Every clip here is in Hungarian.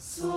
So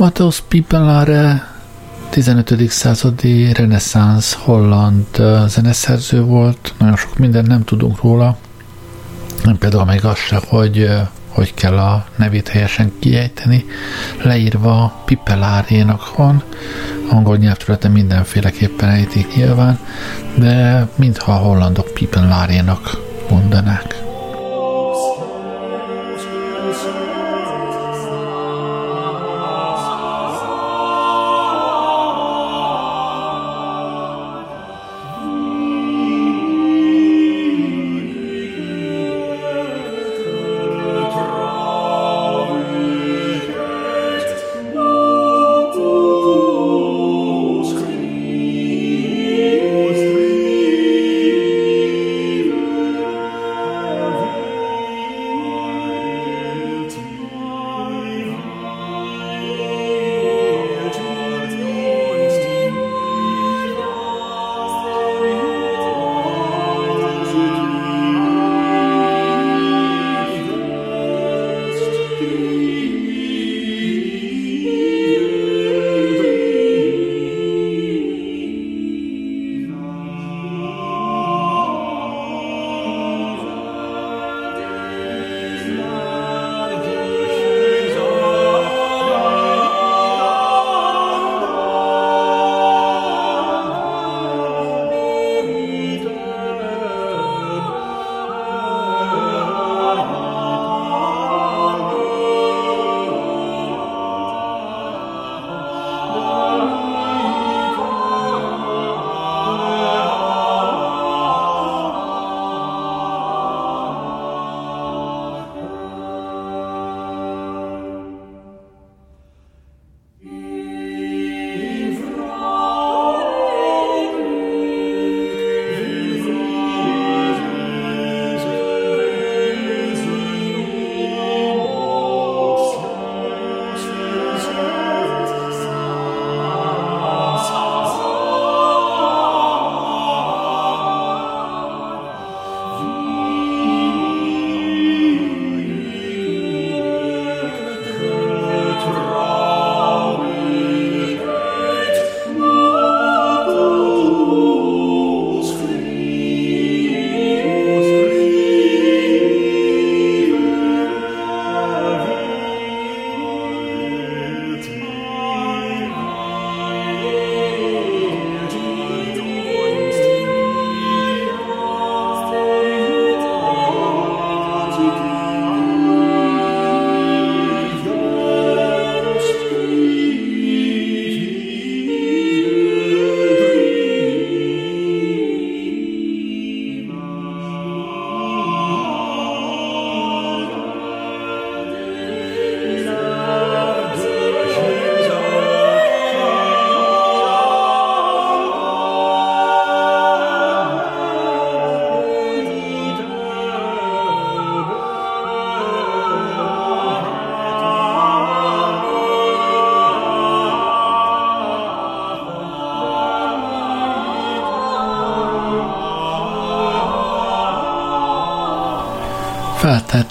Matthäus Pipelare 15. századi reneszánsz holland zeneszerző volt, nagyon sok mindent nem tudunk róla, nem például még az se, hogy hogy kell a nevét helyesen kiejteni, leírva Pipelárénak van, angol nyelvterületen mindenféleképpen ejtik nyilván, de mintha a hollandok Pipelárénak mondanák.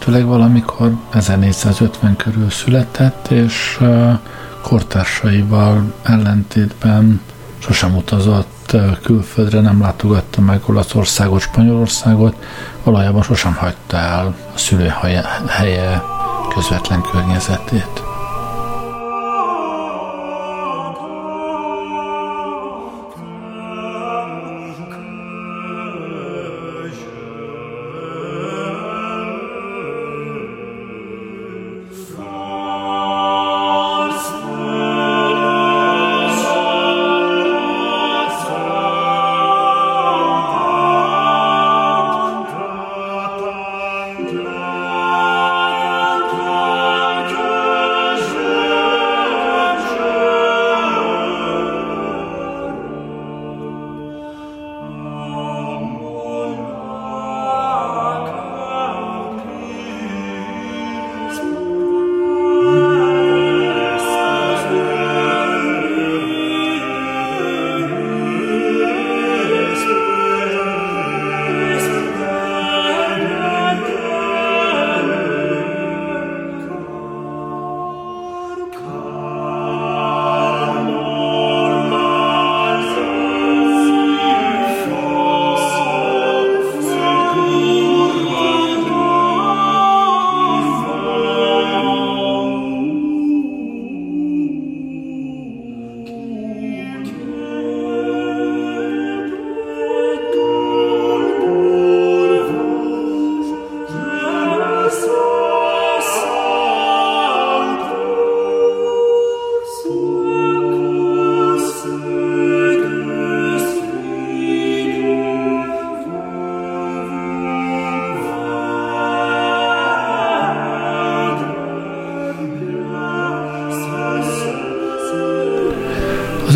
Feltehetőleg valamikor 1450 körül született, és kortársaival ellentétben sosem utazott külföldre, nem látogatta meg Olaszországot, Spanyolországot, valójában sosem hagyta el a szülőhelye közvetlen környezetét.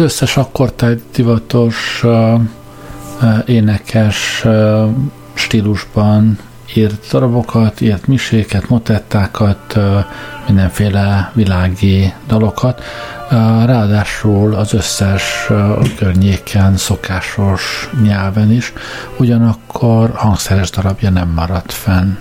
Összes akkortájt divatos énekes stílusban írt darabokat, írt miséket, motettákat, mindenféle világi dalokat. Ráadásul az összes környéken szokásos nyelven is, ugyanakkor hangszeres darabja nem maradt fenn.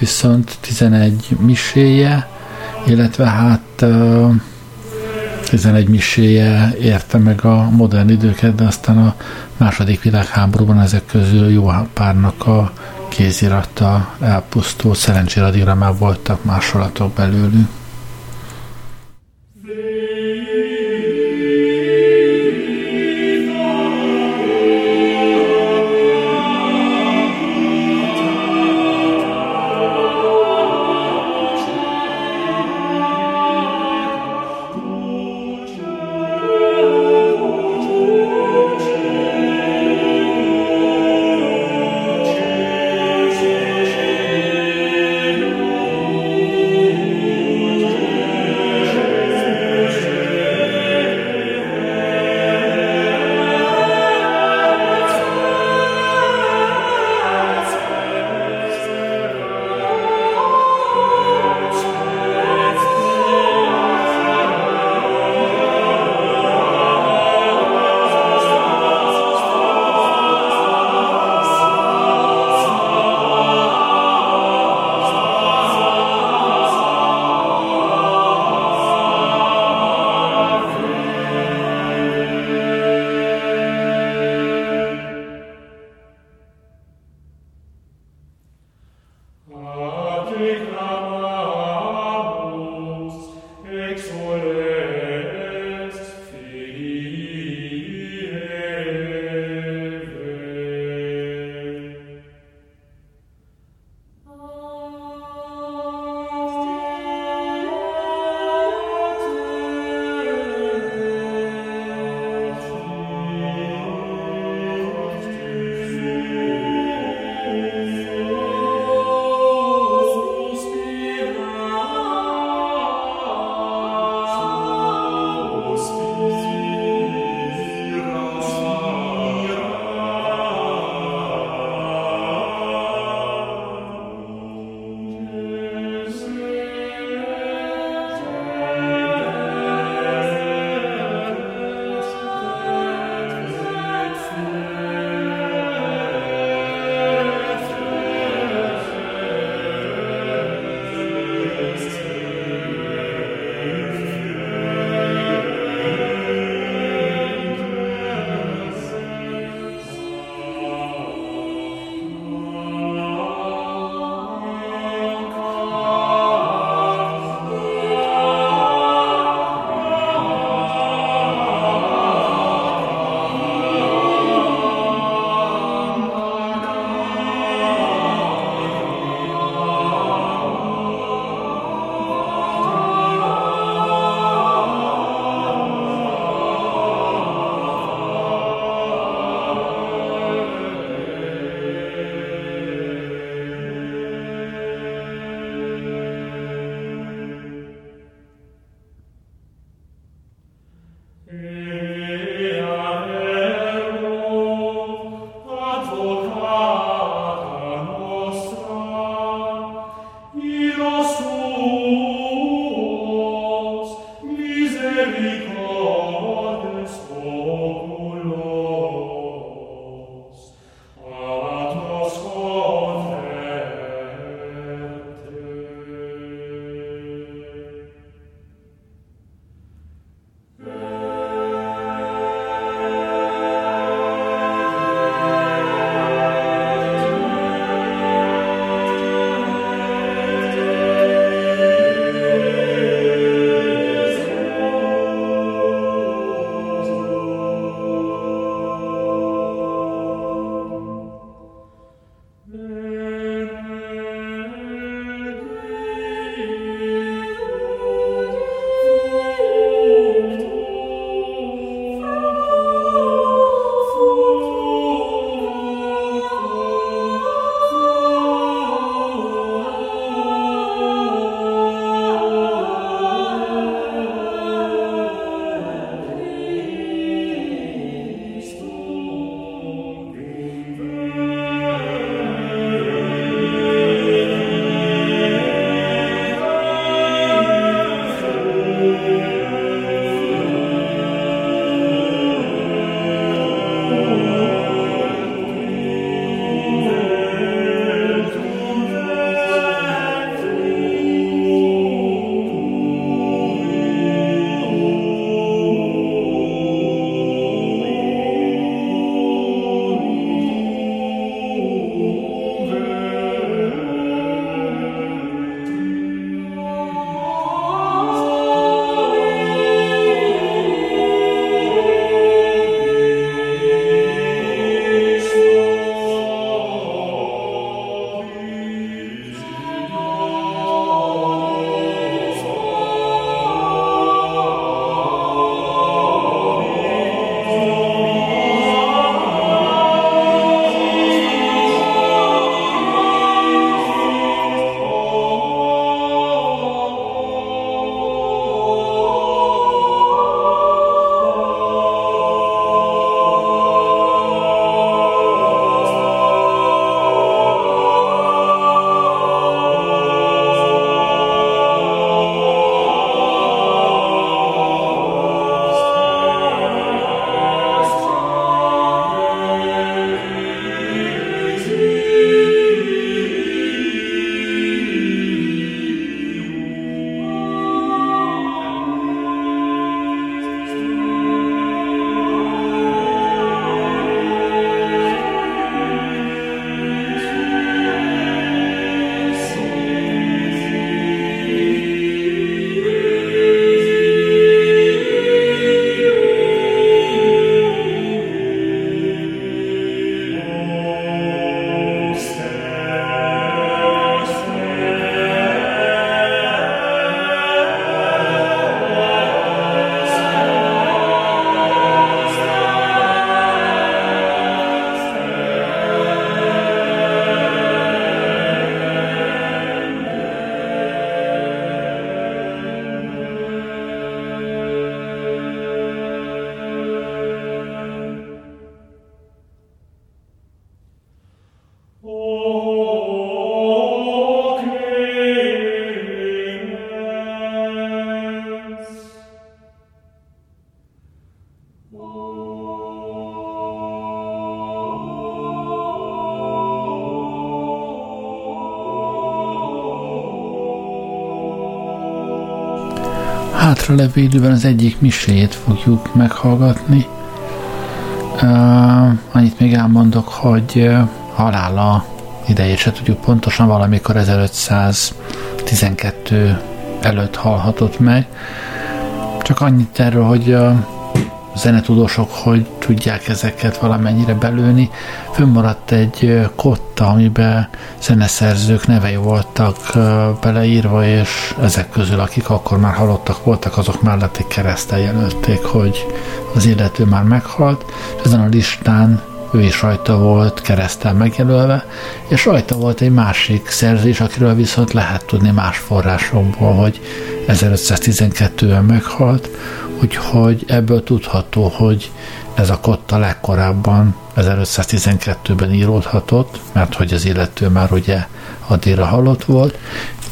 Viszont 11 miséje, illetve hát 11 miséje érte meg a modern időket, de aztán a második világháborúban ezek közül jó párnak a kézirata elpusztult, szerencsére addigra már voltak másolatok belőlük. Hátralevő időben az egyik miséjét fogjuk meghallgatni. Uh, annyit még elmondok, hogy uh, halála idejét se tudjuk pontosan, valamikor 1512 előtt halhatott meg. Csak annyit erről, hogy uh, zenetudósok hogy tudják ezeket valamennyire belőni. Fönnmaradt egy kotta, amiben zeneszerzők nevei voltak beleírva, és ezek közül, akik akkor már halottak voltak, azok mellett egy keresztel jelölték, hogy az illető már meghalt. Ezen a listán ő is rajta volt keresztel megjelölve, és rajta volt egy másik szerzés, akiről viszont lehet tudni más forrásokból, hogy 1512-ben meghalt, úgyhogy ebből tudható, hogy ez a kotta legkorábban 1512-ben íródhatott, mert hogy az illető már ugye addigra halott volt,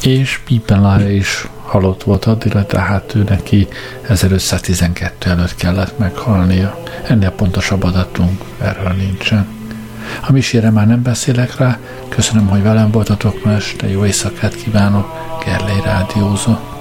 és Pipenlája is halott volt addigra, tehát ő neki 1512 előtt kellett meghalnia. Ennél pontosabb adatunk erről nincsen. A misére már nem beszélek rá, köszönöm, hogy velem voltatok ma este, jó éjszakát kívánok, Gerlei Rádiózott.